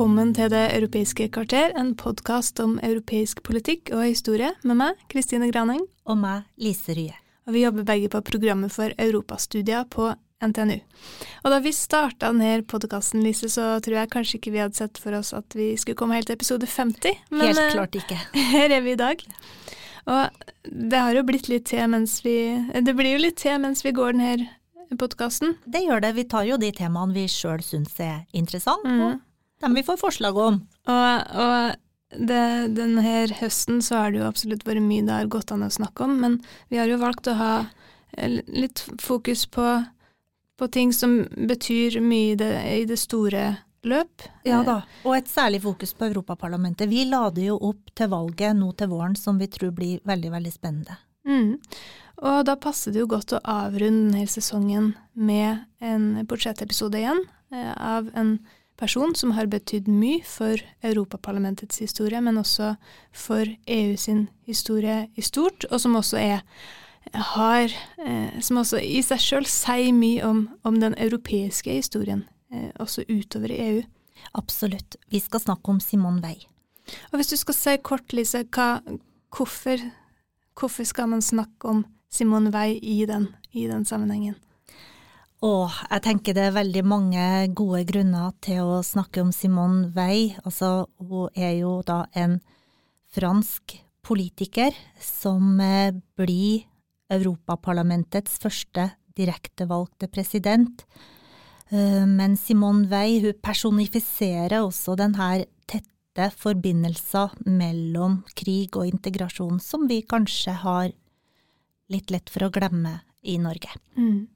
Velkommen til Det europeiske kvarter, en podkast om europeisk politikk og historie, med meg, Kristine Graning. Og meg, Lise Rye. Og vi jobber begge på programmet for europastudier på NTNU. Og da vi starta denne podkasten, Lise, så tror jeg kanskje ikke vi hadde sett for oss at vi skulle komme helt til episode 50. Men Helt eh, klart ikke. her er vi i dag. Og det har jo blitt litt til mens vi Det blir jo litt til mens vi går denne podkasten. Det gjør det. Vi tar jo de temaene vi sjøl syns er interessante, Mm. Dem vi får forslag om. Og, og det, denne høsten så har det jo absolutt vært mye det har gått an å snakke om, men vi har jo valgt å ha eh, litt fokus på, på ting som betyr mye i det, i det store løp. Ja da. Og et særlig fokus på Europaparlamentet. Vi lader jo opp til valget nå til våren som vi tror blir veldig, veldig spennende. Mm. Og da passer det jo godt å avrunde denne sesongen med en budsjettepisode igjen, eh, av en person som har betydd mye for Europaparlamentets historie, men også for EU sin historie i stort, og som også er har, eh, som også i seg sjøl sier mye om, om den europeiske historien, eh, også utover i EU. Absolutt. Vi skal snakke om Simone Weil. Og hvis du skal si kort, Lise, hva, hvorfor, hvorfor skal man snakke om Simone Weil i den, i den sammenhengen? Og jeg tenker det er veldig mange gode grunner til å snakke om Simone Weil. Altså, hun er jo da en fransk politiker som eh, blir Europaparlamentets første direktevalgte president. Eh, Men Simone Weil hun personifiserer også den her tette forbindelser mellom krig og integrasjon, som vi kanskje har litt lett for å glemme i Norge. Mm.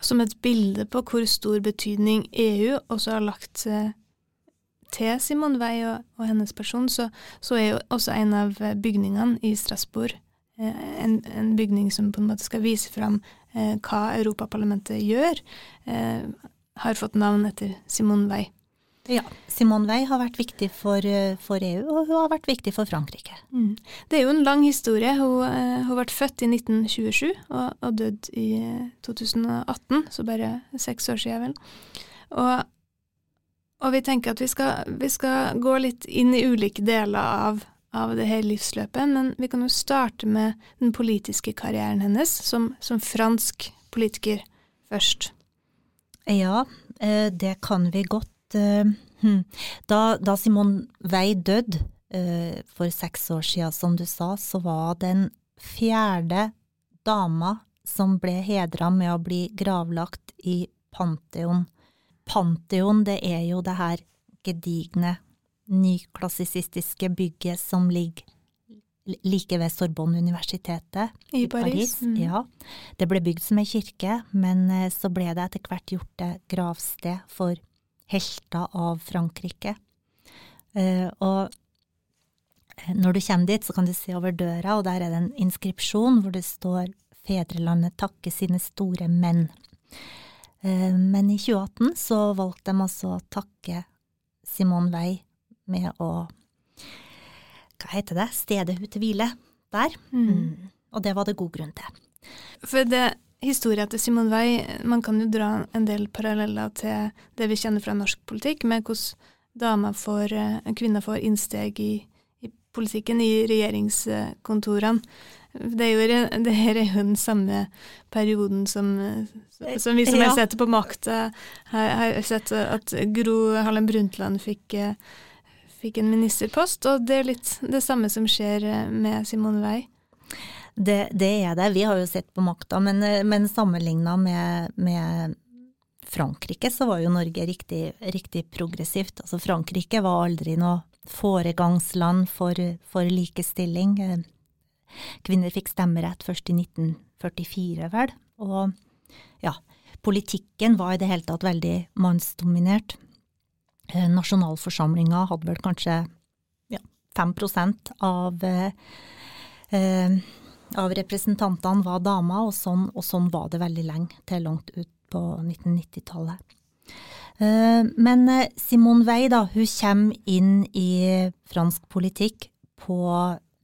Som et bilde på hvor stor betydning EU også har lagt eh, til Simone Weil og, og hennes person, så, så er jo også en av bygningene i Strasbourg eh, en, en bygning som på en måte skal vise fram eh, hva Europaparlamentet gjør, har fått navn etter Simone Weil. Ja, Simone Weil har vært viktig for, eh, for EU, og hun har vært viktig for Frankrike. Mm. Det er jo en lang historie. Hun, eh, hun ble født i 1927 og, og døde i eh, 2018, så bare seks år siden vel. Og, og vi tenker at vi skal, vi skal gå litt inn i ulike deler av, av det her livsløpet, men vi kan jo starte med den politiske karrieren hennes som, som fransk politiker først. Ja, eh, det kan vi godt. Eh, hm. Da, da Simone Wei døde eh, for seks år siden, som du sa, så var den fjerde dama som ble hedra med å bli gravlagt i Pantheon. Pantheon, det er jo det her gedigne, nyklassisistiske bygget som ligger like ved Sorbonne-universitetet I Paris, mm. Ja. Det ble bygd som ei kirke, men eh, så ble det etter hvert gjort til gravsted for helter av Frankrike. Eh, og eh, når du kommer dit, så kan du se over døra, og der er det en inskripsjon hvor det står 'Fedrelandet takker sine store menn'. Eh, men i 2018 så valgte de altså å takke Simone Weil med å Hva heter det? Stedet hun til hvile der. Mm. Og det var det god grunn til. For det historien til Simon Weil, man kan jo dra en del paralleller til det vi kjenner fra norsk politikk, med hvordan damer får, eh, kvinner får innsteg i, i politikken, i regjeringskontorene. Det er jo det her er jo den samme perioden som, eh, som vi som Ja. har sett på makta, har, har sett at Gro Harlem Brundtland fikk, eh, fikk en ministerpost, og det er litt det samme som skjer eh, med Simone Weil. Det, det er det. Vi har jo sett på makta, men, eh, men sammenligna med, med Frankrike, så var jo Norge riktig, riktig progressivt. Altså Frankrike var aldri noe foregangsland for, for likestilling. Eh, Kvinner fikk stemmerett først i 1944, vel. Og ja, politikken var i det hele tatt veldig mannsdominert. Eh, Nasjonalforsamlinga hadde vel kanskje ja, 5 av, eh, av representantene var damer, og sånn, og sånn var det veldig lenge, til langt ut på 1990-tallet. Eh, men eh, Simone Weil da, hun kommer inn i fransk politikk på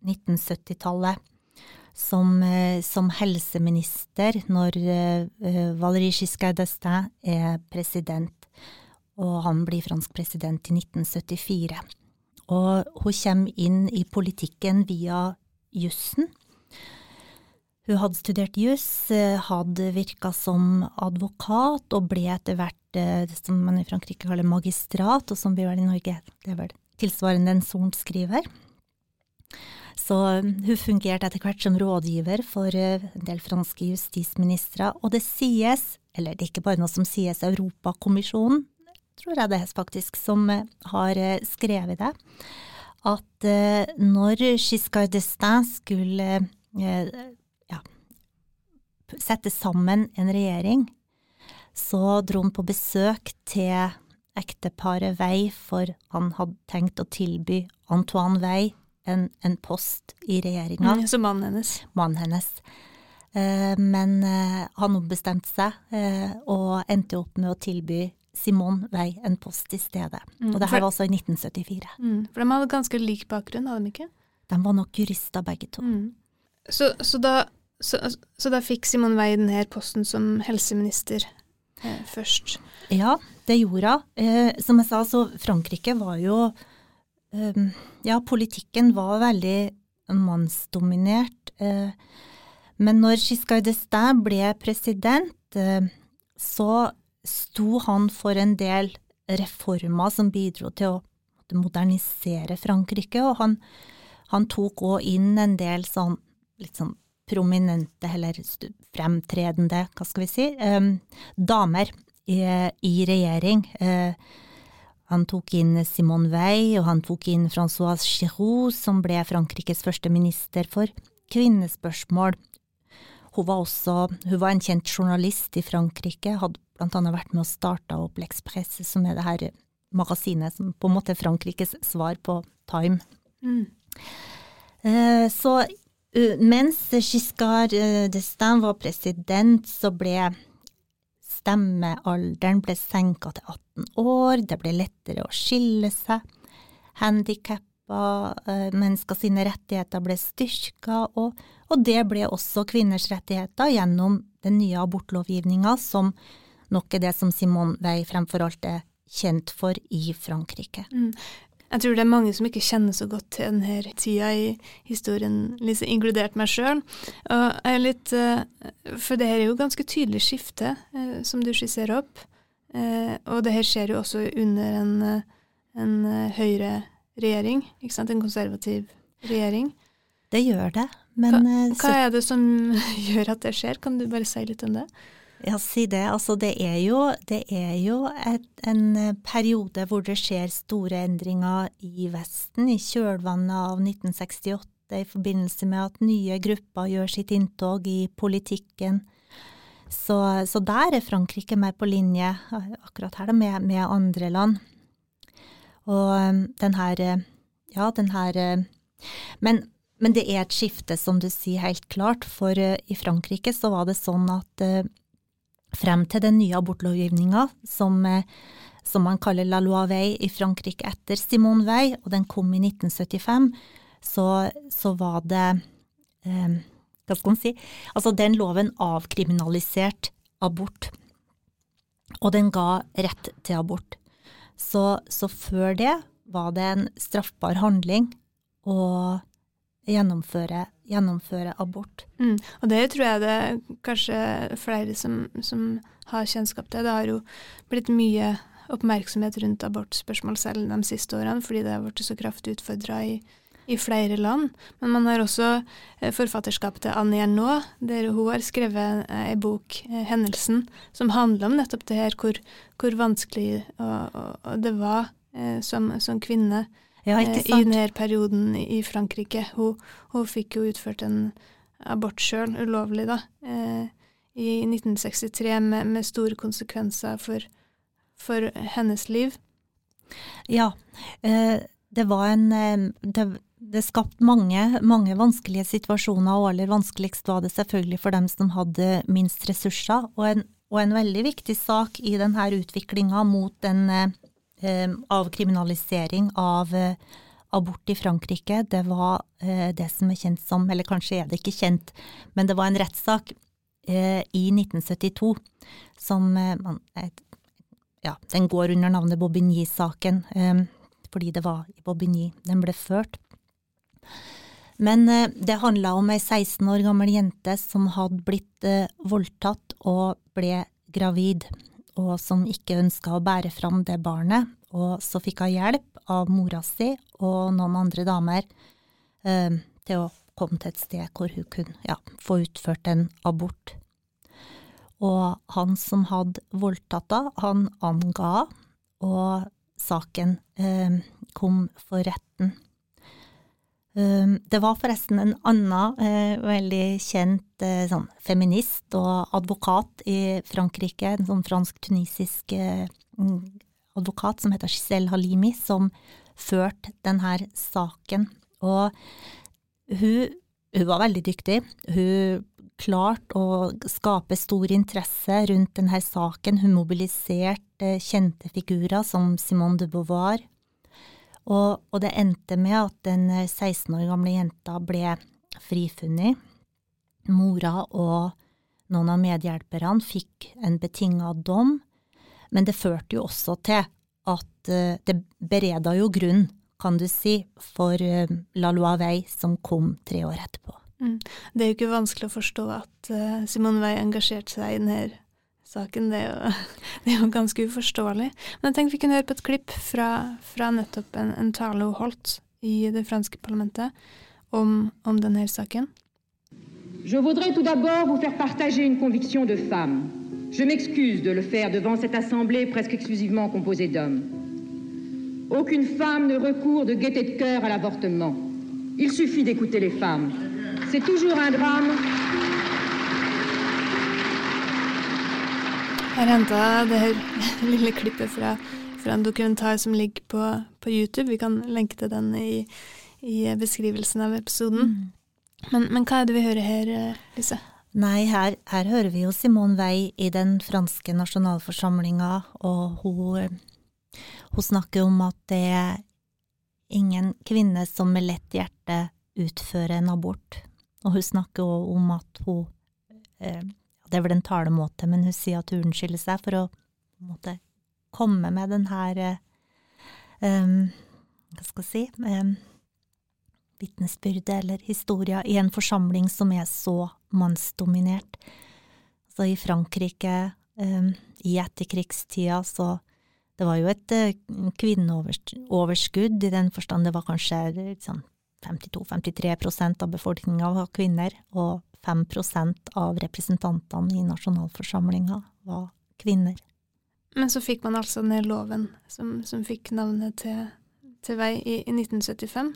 1970-tallet som, eh, som, helseminister når Valéry Giscard d'Estaing er president, og han blir fransk president i 1974. Og hun kommer inn i politikken via jussen. Hun hadde studert juss, hadde virka som advokat og ble etter hvert det som man i Frankrike kaller magistrat, og som vi vel i Norge det er vel tilsvarende en sorenskriver. Så um, hun fungerte etter hvert som rådgiver for en del franske justisministre, og det sies, eller det er ikke bare noe som sies, Europakommisjonen, tror jeg det er faktisk, som har skrevet det, at når Giscard d'Estaing skulle ja, sette sammen en regjering, så dro han på besøk til ekteparet Wei, for han hadde tenkt å tilby Antoine Wei en, en post i regjeringa. Mm, så mannen hennes. Mannen hennes. Eh, men eh, han ombestemte seg, eh, og endte opp med å tilby Simone vei en post i stedet. Mm, og det her var altså i 1974. Mm, for de hadde ganske lik bakgrunn, hadde de ikke? De var nok jurister begge to. Mm. Så, så, da, så, så, da, fikk Simone Wei denne posten som helseminister eh, først. Ja, det gjorde hun. Eh, som jeg sa, så Frankrike var jo eh, Ja, politikken var veldig mannsdominert. Eh, men når Giscard d'Estaing ble president, eh, så sto han for en del reformer som bidro til å modernisere Frankrike, og han, han tok òg inn en del sånn litt sånn prominente, eller fremtredende, hva skal vi si, um, damer i, i regjering. Uh, han tok inn Simone Weil, og han tok inn Francoise Giroux, som ble Frankrikes første minister for kvinnespørsmål. Hun var også hun var en kjent journalist i Frankrike, hadde blant annet vært med å starte opp L'Express, som er det her magasinet som på en måte er Frankrikes svar på Time. Mm. Uh, så mens Giscard eh, d'Estaing var president, så ble stemmealderen ble senka til 18 år, det ble lettere å skille seg, handikappa eh, mennesker sine rettigheter ble styrka, og, og, det ble også kvinners rettigheter gjennom den nye abortlovgivninga, som nok er det som Simone Weil fremfor alt er kjent for i Frankrike. Mm. Jeg tror det er mange som ikke kjenner så godt til denne tida i historien, liksom inkludert meg sjøl. Eh, for det her er jo ganske tydelig skifte, eh, som du skisserer opp. Eh, og det her skjer jo også under en, en høyreregjering, ikke sant? En konservativ regjering. Det gjør det, men hva, hva er det som gjør at det skjer? Kan du bare si litt om det? Ja, si det. Altså, det er jo, det er jo et, en eh, periode hvor det skjer store endringer i Vesten, i kjølvannet av 1968, i forbindelse med at nye grupper gjør sitt inntog i politikken. Så, så der er Frankrike mer på linje, akkurat her, med, med andre land. Og eh, den her Ja, den her men, men, det er et skifte, som du sier, helt klart. For i Frankrike så var det sånn at frem til den nye abortlovgivninga som, eh, som, man kaller la loi vei i Frankrike etter Simone Weil, og den kom i 1975, så, så var det eh, Hva skal man si? Altså, den loven avkriminaliserte abort, og den ga rett til abort. Så, så før det var det en straffbar handling å gjennomføre gjennomføre abort. Mm. Og det tror jeg det er kanskje flere som, som, har kjennskap til. Det har jo blitt mye oppmerksomhet rundt abortspørsmål selv de siste årene, fordi det har blitt så kraftig utfordra i, i, flere land. Men man har også eh, forfatterskapet til Annie Ernaux, der hun har skrevet eh, bok, eh, 'Hendelsen', som handler om nettopp det her, hvor, hvor vanskelig og, og, og det var som, som kvinne ja, eh, i denne perioden i Frankrike. Hun, hun fikk jo utført en abort sjøl, ulovlig, da, eh, i 1963 med, med store konsekvenser for, for hennes liv. Ja, eh, det var en det, det skapte mange, mange vanskelige situasjoner, og aller vanskeligst var det selvfølgelig for dem som hadde minst ressurser. Og en, og en veldig viktig sak i denne utviklinga mot den avkriminalisering av eh, abort i Frankrike, det var eh, det som er kjent som, eller kanskje er det ikke kjent, men det var en rettssak eh, i 1972 som ja, den går under navnet Bobigny-saken, fordi det var i Bobigny den ble ført. Men det handla om ei 16 år gammel jente som hadde blitt voldtatt og ble gravid, og som ikke ønska å bære fram det barnet. Og så fikk hun hjelp av mora si og noen andre damer eh, til å komme til et sted hvor hun kunne ja, få utført en abort. Og han som hadde voldtatt henne, han anga, og saken eh, kom for retten. Ehm, det var forresten en annen eh, veldig kjent eh, sånn, feminist og advokat i Frankrike, en sånn fransk-tunisisk eh, advokat som heter Giselle Halimi, som førte denne saken. Og hun, hun var veldig dyktig. Hun klarte å skape stor interesse rundt denne saken. Hun mobiliserte kjente figurer som Simone de Beauvoir, og, og, det endte med at den 16 år gamle jenta ble frifunnet. Mora og noen av medhjelperne fikk en betinga dom, men det førte jo også til at uh, det bereda jo grunn, kan du si, for uh, La Loi som kom tre år etterpå. Mm. Det er jo ikke vanskelig å forstå at Simone Weil engasjerte seg i denne Je voudrais tout d'abord vous faire partager une conviction de femme. Je m'excuse de le faire devant cette assemblée presque exclusivement composée d'hommes. Aucune femme ne recourt de gaieté de cœur à l'avortement. Il suffit d'écouter les femmes. C'est toujours un drame har henta det her lille klippet fra, fra, en dokumentar som ligger på, på, YouTube. Vi kan lenke til den i, i beskrivelsen av episoden. Mm. Men, men, hva er det vi hører her, Lise? Nei, her, her hører vi jo Simone Weil i den franske nasjonalforsamlinga, og hun, hun snakker om at det er ingen kvinne som med lett hjerte utfører en abort. Og hun snakker òg om at hun eh, det er vel en talemåte, men hun sier at hun unnskylder seg for å måte, komme med den her um, Hva skal jeg si um, Vitnesbyrdet eller historia i en forsamling som er så mannsdominert. Så i Frankrike, um, i etterkrigstida, så det var jo et uh, kvinneoverskudd i den forstand det var kanskje liksom, 52-53% av befolkninga var kvinner, og 5% av representantene i nasjonalforsamlinga var kvinner. Men så fikk man altså ned loven som, som fikk navnet til, til vei i, i 1975,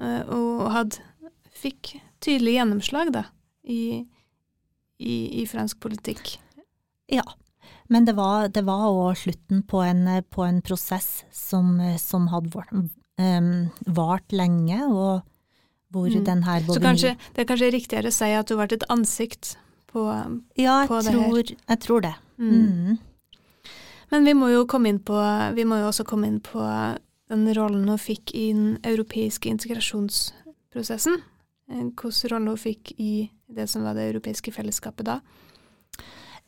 eh, og hadde, fikk tydelig gjennomslag da, i, i, i fransk politikk. Ja, men det var, det òg slutten på en, på en, prosess som, som hadde vart lenge, og hvor mm. den her Så kanskje, det er kanskje riktigere å si at du ble et ansikt på, ja, på det tror, her? Ja, jeg tror det. Mm. Mm. Men vi må jo komme inn på, vi må jo også komme inn på den rollen hun fikk i den europeiske integrasjonsprosessen. Eh, hvilken rolle hun fikk i det som var det europeiske fellesskapet da.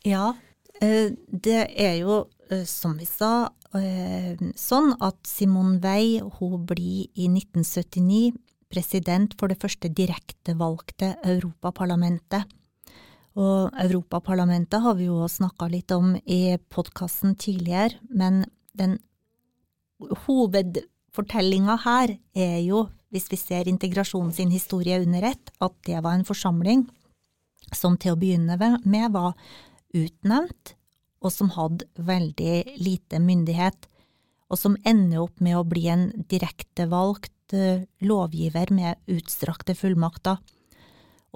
Ja, eh, det er jo, som vi sa, sånn at Simone Weil hun blir i 1979 president for det første direktevalgte Europaparlamentet. Og Europaparlamentet har vi jo snakka litt om i podkasten tidligere, men den hovedfortellinga her er jo, hvis vi ser integrasjonen sin historie under ett, at det var en forsamling som til å begynne med var utnevnt, og som hadde veldig lite myndighet, og som ender opp med å bli en direktevalgt Eh, lovgiver med utstrakte fullmakter.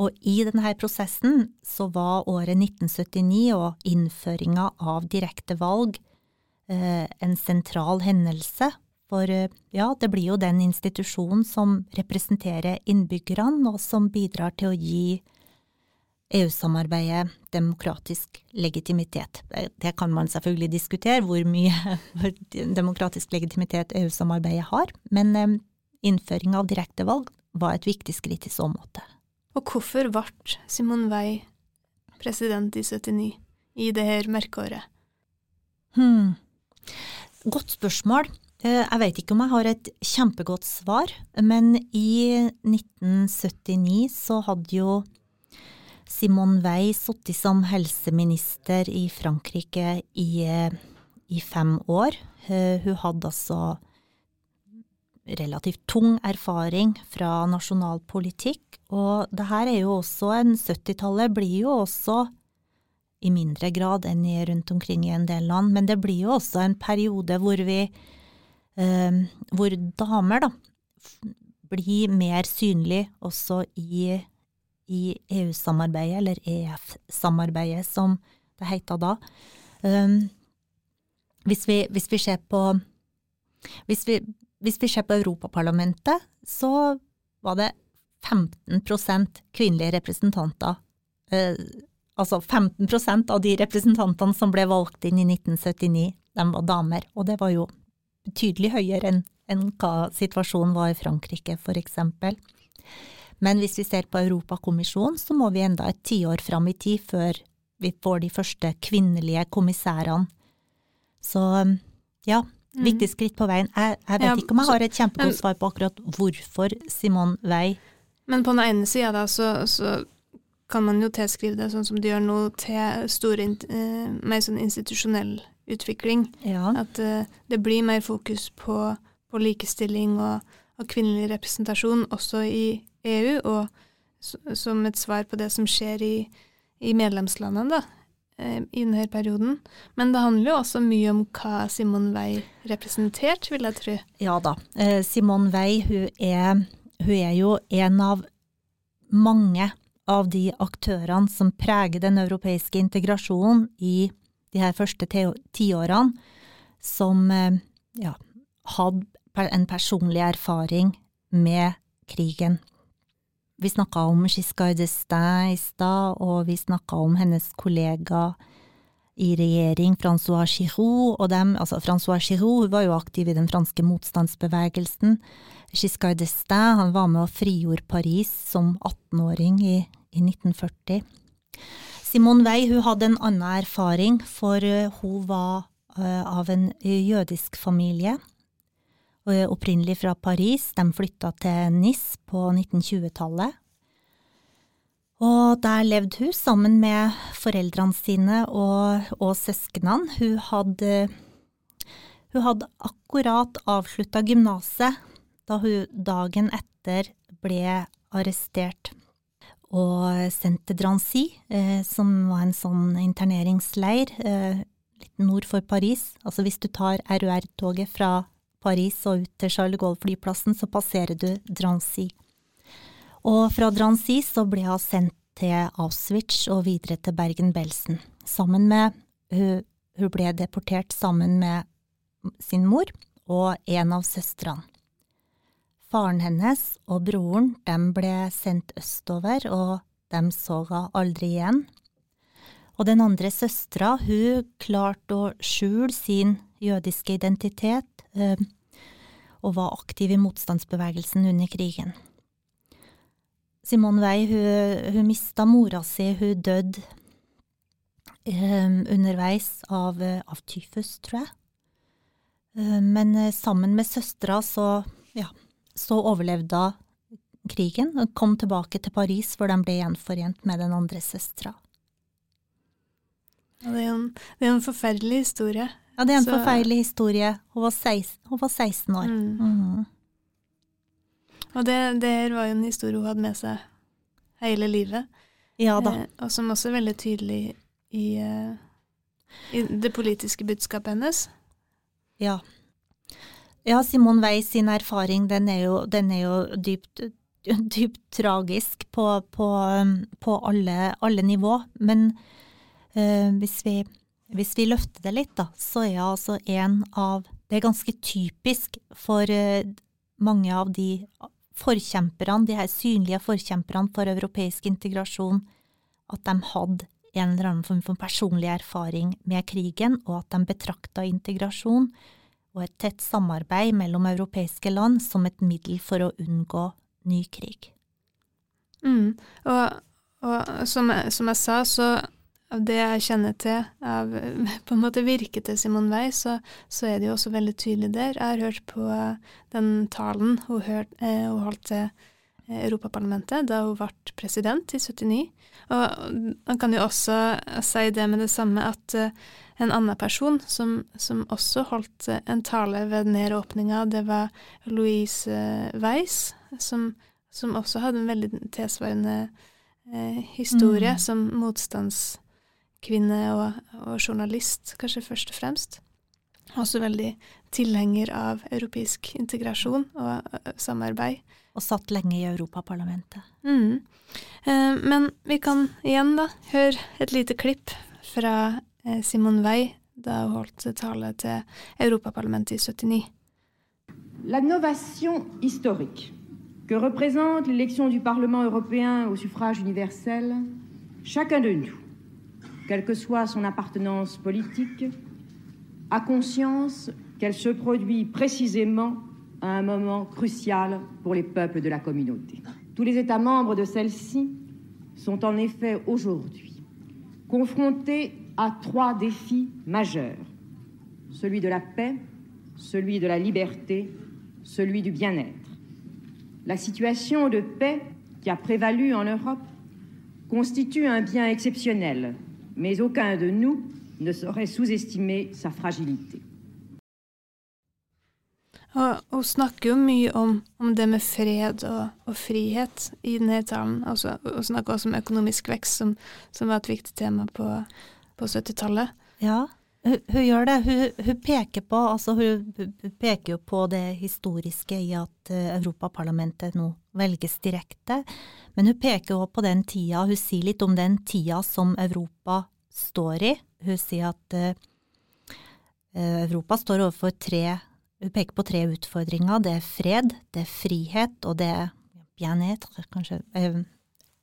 Og i denne prosessen så var året 1979 og innføringa av direkte valg eh, en sentral hendelse. For eh, ja, det blir jo den institusjonen som representerer innbyggerne, og som bidrar til å gi EU-samarbeidet demokratisk legitimitet. Det kan man selvfølgelig diskutere, hvor mye demokratisk legitimitet EU-samarbeidet har, men eh, innføring av direktevalg var et viktig skritt i så måte. Og hvorfor ble Simon Wei president i 79, i det her merkeåret? Hmm. Godt spørsmål. Eh, jeg vet ikke om jeg har et kjempegodt svar, men i 1979 så hadde jo Simone Weil sittet som helseminister i Frankrike i, i fem år. Eh, hun hadde altså relativt tung erfaring fra nasjonal politikk, og det her er jo også en 70-tallet blir jo også i mindre grad enn rundt omkring i en del land, men det blir jo også en periode hvor vi eh, hvor damer da blir mer synlig også i i EU-samarbeidet, eller EF-samarbeidet som det heter da. Um, hvis, vi, hvis, vi, ser på hvis vi, hvis vi ser på Europaparlamentet, så var det 15% kvinnelige representanter. Uh, altså 15% av de representantene som ble valgt inn i 1979, de var damer. Og det var jo betydelig høyere enn, enn hva situasjonen var i Frankrike, for eksempel. Men hvis vi ser på Europakommisjonen, så må vi enda et tiår fram i tid før vi får de første kvinnelige kommissærene. Så ja, mm. viktig skritt på veien. Jeg, jeg vet ja, ikke om jeg har et kjempegodt svar på akkurat hvorfor Simon Wei. Men på den ene sida da, så, så, kan man jo tilskrive det sånn som de gjør nå, til store, eh, mer sånn institusjonell utvikling. Ja. At eh, det blir mer fokus på, på likestilling og, og kvinnelig representasjon også i EU, og som et svar på det som skjer i, i medlemslandene, da, eh, i denne perioden. Men det handler jo også mye om hva Simone Weil representerte, vil jeg tro. Ja da. Simon Simone Weil hun er, hun er jo en av mange av de aktørene som preger den europeiske integrasjonen i de her første tiårene, som eh, ja, hadde en personlig erfaring med krigen vi snakka om Giscard d'Estaing i stad, og vi snakka om hennes kollega i regjering, Francois Giroud, og dem, altså Francois Giroud var jo aktiv i den franske motstandsbevegelsen. Giscard d'Estaing han var med og frigjorde Paris som 18-åring i, i, 1940. Simone Weil hun hadde en annen erfaring, for uh, hun var uh, av en jødisk familie opprinnelig fra Paris. De flytta til Nis på 1920-tallet. Og der levde hun sammen med foreldrene sine og, og søsknene. Hun hadde, hun hadde akkurat avslutta gymnaset da hun dagen etter ble arrestert og sendt til Drancy, eh, som var en sånn interneringsleir eh, litt nord for Paris. Altså hvis du tar RUR-toget fra Paris og ut til Charles de Gaulle-flyplassen, så passerer du Drancy. Og fra Drancy så ble hun sendt til Auschwitz og videre til Bergen-Belsen. Sammen med hun, hun ble deportert sammen med sin mor og en av søstrene. Faren hennes og broren dem ble sendt østover, og dem så hun aldri igjen. Og den andre søstera, hun klarte å skjule sin jødiske identitet Eh, og var aktiv i motstandsbevegelsen under krigen. Simone Weil hun, hun mista mora si, hun døde um, underveis av, av tyfus, tror jeg. Men sammen med søstera så, ja, så overlevde hun krigen og kom tilbake til Paris, hvor de ble gjenforent med den andre søstera. Det, det er en forferdelig historie. Ja, det er en så... forferdelig historie. Hun var 16, hun var 16 år. Mm. Mm. Og det, det var jo en historie hun hadde med seg hele livet. Ja da. Eh, og som også er veldig tydelig i, eh, i det politiske budskapet hennes. Ja. Ja, Simon Weil sin erfaring, den er jo, den er jo dypt dypt tragisk på, på, på alle, alle, nivå. Men uh, hvis, vi, hvis, vi, løfter det litt, da, så er altså en av Det er ganske typisk for uh, mange av de forkjemperne, de her synlige forkjemperne for europeisk integrasjon, at de hadde en eller annen form for personlig erfaring med krigen, og at de betrakta integrasjon og et tett samarbeid mellom europeiske land som et middel for å unngå ny krig. Mm. Og, og som, jeg, som, jeg, sa, så av det jeg kjenner til av på en måte virket til Simon Wei, så, så, er det jo også veldig tydelig der. Jeg har hørt på den talen hun, hørt, eh, hun holdt til eh, Europaparlamentet da hun ble president i 79. Og man kan jo også si det med det samme at eh, en annen person som, som, også holdt en tale ved denne åpninga, det var Louise Weiss, som, som, også hadde en veldig tilsvarende eh, historie mm. som motstandskvinne og, og, journalist, kanskje først og fremst. Også veldig tilhenger av europeisk integrasjon og uh, samarbeid. Og satt lenge i Europaparlamentet. Mm. Eh, men vi kan igjen da høre et lite klipp fra eh, Simon Weil da hun holdt tale til Europaparlamentet i 79. L'innovation historique que représente l'élection du Parlement européen au suffrage universel, chacun de nous, quelle que soit son appartenance politique, a conscience qu'elle se produit précisément à un moment crucial pour les peuples de la communauté. Tous les États membres de celle-ci sont en effet aujourd'hui confrontés à trois défis majeurs. Celui de la paix, celui de la liberté, celui du bien-être. La situation de paix qui a prévalu en Europe constitue un bien exceptionnel, mais aucun de nous ne saurait sous-estimer sa fragilité. Og hun snakker jo mye om, om det med fred og, og, frihet i denne talen. Altså, hun snakker også om økonomisk vekst, som, som var et viktig tema på, på 70-tallet. Ja, hun, hun, gjør det. Hun, hun, peker på, altså hun, peker jo på det historiske i at uh, Europaparlamentet nå velges direkte. Men hun peker også på den tida, hun sier litt om den tida som Europa står i. Hun sier at uh, Europa står overfor tre hun peker på tre utfordringer. Det er fred, det er frihet, og det er bien-être, kanskje uh,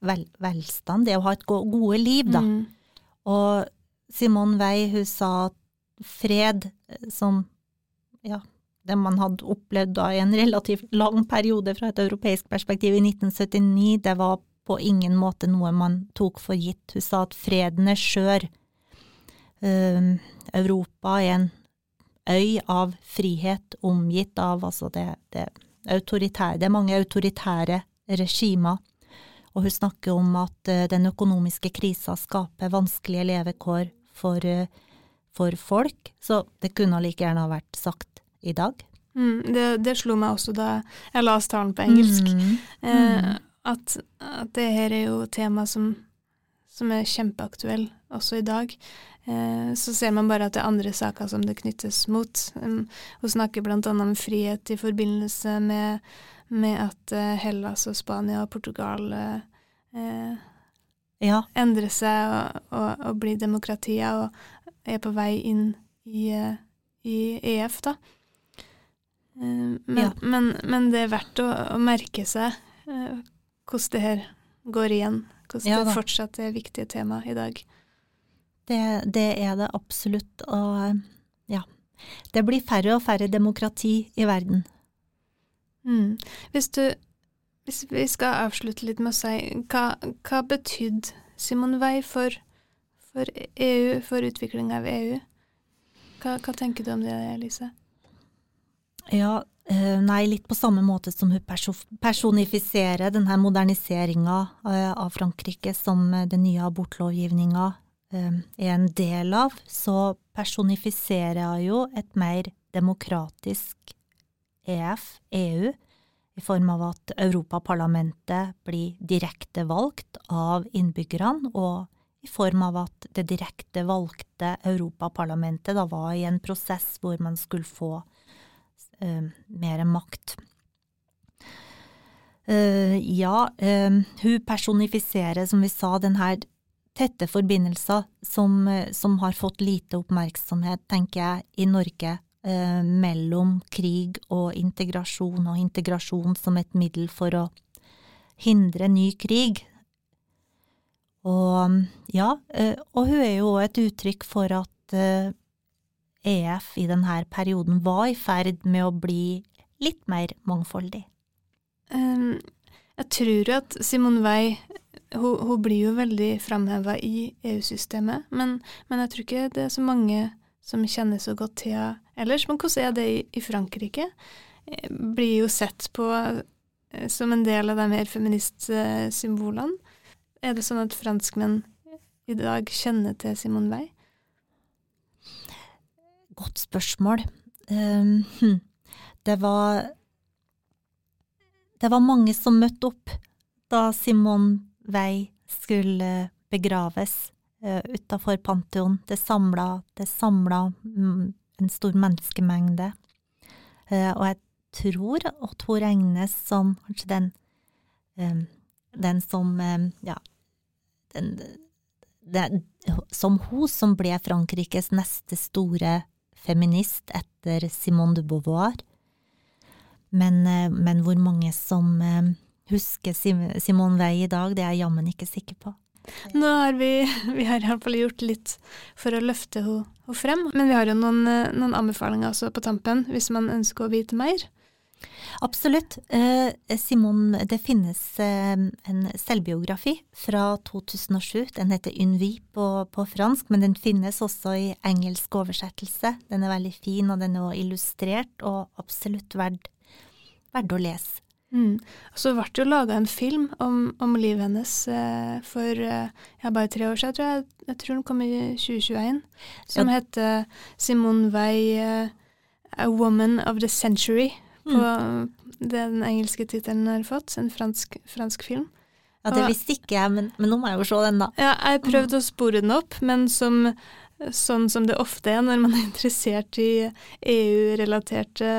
vel, velstand. Det å ha et gode liv, da. Mm. Og Simone Weil, hun sa at fred som ja, det man hadde opplevd da i en relativt lang periode fra et europeisk perspektiv i 1979, det var på ingen måte noe man tok for gitt. Hun sa at freden er skjør. Uh, Europa er en øy av frihet omgitt av altså det, det autoritære Det er mange autoritære regimer, og hun snakker om at uh, den økonomiske krisa skaper vanskelige levekår for, uh, for, folk, så det kunne like gjerne ha vært sagt i dag. Mm, det, det, slo meg også da jeg leste talen på engelsk, mm. Eh, at, at, det her er jo tema som, som er kjempeaktuell også i dag. Eh, så ser man bare at det er andre saker som det knyttes mot. Hun snakker bl.a. om frihet i forbindelse med, med, at eh, Hellas og Spania og Portugal eh, ja. endrer seg og, og, og, blir demokratier og er på vei inn i, i EF, da. Men, ja. men, men, det er verdt å, å merke seg hvordan det her går igjen. Hvordan ja, det fortsatt er viktige tema i dag. Det, det, er det absolutt. Og ja. Det blir færre og færre demokrati i verden. Mm. Hvis du Hvis vi skal avslutte litt med å si hva, hva betydde Simon Wei for, for EU, for utviklinga av EU? Hva, hva, tenker du om det, Elise? Ja, eh, nei, litt på samme måte som hun personifiserer denne moderniseringa eh, av Frankrike som den nye abortlovgivninga Eh, er en del av, så personifiserer jeg jo et mer demokratisk EF, EU, i form av at Europaparlamentet blir direkte valgt av innbyggerne, og i form av at det direkte valgte Europaparlamentet da var i en prosess hvor man skulle få mer makt. Eh, ja, eh, hun personifiserer, som vi sa, den her tette forbindelser som, eh, som har fått lite oppmerksomhet, tenker jeg, i Norge eh, mellom krig og integrasjon, og integrasjon som et middel for å hindre ny krig. Og ja, eh, og hun er jo et uttrykk for at eh, EF i denne perioden var i ferd med å bli litt mer mangfoldig. Um, jeg tror at Simone Weil hun, hun blir jo veldig framheva i EU-systemet, men, men, jeg tror ikke det er så mange som kjenner så godt til henne ellers. Men hvordan er det i, i Frankrike? Eh, blir jo sett på eh, som en del av de mer feministsymbolene. Er det sånn at franskmenn i dag kjenner til Simone Weil? Godt spørsmål. Um, det var Det var mange som møtte opp da Simon Wei skulle begraves uh, utafor Pantheon. Det samla, det samla mm, en stor menneskemengde. Uh, og jeg tror at hun regnes som kanskje den um, den som um, ja, den, den, som hun som ble Frankrikes neste store feminist etter Simone de Beauvoir. Men, eh, men hvor mange som eh, husker Simone Weil i dag, det er jeg jammen ikke sikker på. Nå har vi, vi har iallfall gjort litt for å løfte henne frem, men vi har jo noen, eh, noen anbefalinger også på tampen, hvis man ønsker å vite mer. Absolutt. Eh, Simon, det finnes eh, en selvbiografi fra 2007. Den heter Unvi på, på, fransk, men den finnes også i engelsk oversettelse. Den er veldig fin, og den er illustrert, og absolutt verdt, verdt å lese. Mm. Så ble det jo laga en film om, om, livet hennes eh, for ja, bare tre år siden, tror jeg. Jeg tror den kom i 2021. Som ja. heter Simone Weil, A Woman of the Century på mm. den engelske tittelen har fått, en fransk, fransk film. Ja, Det visste ikke jeg, men, men, nå må jeg jo se den, da. Ja, jeg prøvde mm. å spore den opp, men som, sånn som det ofte er når man er interessert i EU-relaterte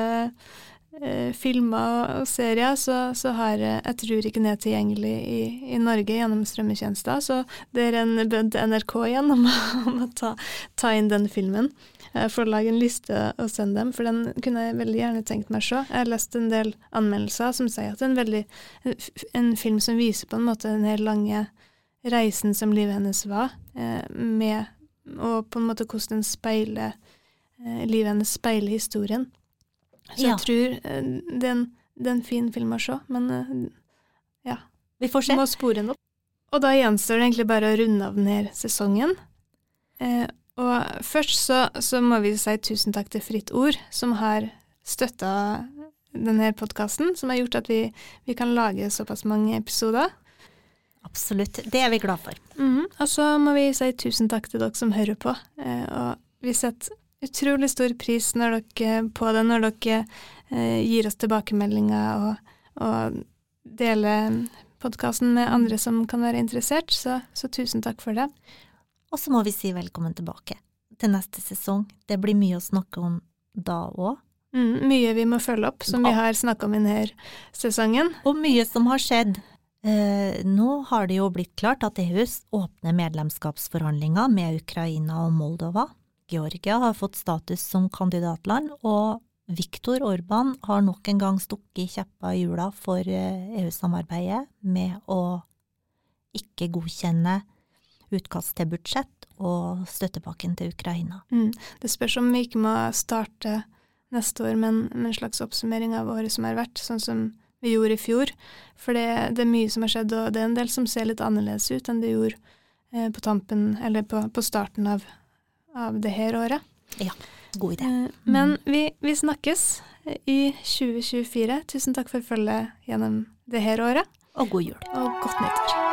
eh, filmer og serier, så, så, har jeg, tror ikke den er tilgjengelig i, i, Norge gjennom strømmetjenester. Så det er en bønn til NRK igjen om å ta, ta inn den filmen. Eh, for å lage en liste og sende dem, for den kunne jeg veldig gjerne tenkt meg å se. Jeg har lest en del anmeldelser som sier at det er en, veldig, en film som viser på en måte den her lange reisen som livet hennes var, eh, med, og på en måte hvordan speiler eh, livet hennes speiler historien. Så ja. jeg tror det er, en, det er en fin film å se, men ja. Vi får se. Må spore den opp. Og da gjenstår det egentlig bare å runde av denne sesongen. Eh, og først så, så, må vi si tusen takk til Fritt Ord, som har støtta denne podkasten, som har gjort at vi, vi, kan lage såpass mange episoder. Absolutt. Det er vi glad for. Mm -hmm. Og så må vi si tusen takk til dere som hører på. Eh, og vi setter utrolig stor pris dere, på det når dere eh, gir oss tilbakemeldinger og, og deler podkasten med andre som kan være interessert. Så, så tusen takk for det. Og så må vi si velkommen tilbake til neste sesong. Det blir mye å snakke om da òg. Mm, mye vi må følge opp, som vi har snakka om i denne sesongen. Og mye som har skjedd. Eh, nå har det jo blitt klart at EUs åpner medlemskapsforhandlinger med Ukraina og Moldova. Georgia har fått status som kandidatland, og Viktor Orban har nok en gang stukket kjeppa i hjula for EU-samarbeidet eh, e med å ikke godkjenne utkast til budsjett og støttepakken til Ukraina. Mm. Det spørs om vi ikke må starte neste år med en, slags oppsummering av året som har vært, sånn som vi gjorde i fjor. For det, det, er mye som har skjedd, og det er en del som ser litt annerledes ut enn det gjorde eh, på tampen, eller på, på starten av, av det her året. Ja, god idé. Eh, men vi, vi, snakkes i 2024. Tusen takk for følget gjennom det her året. Og god jul. Og godt nyttår.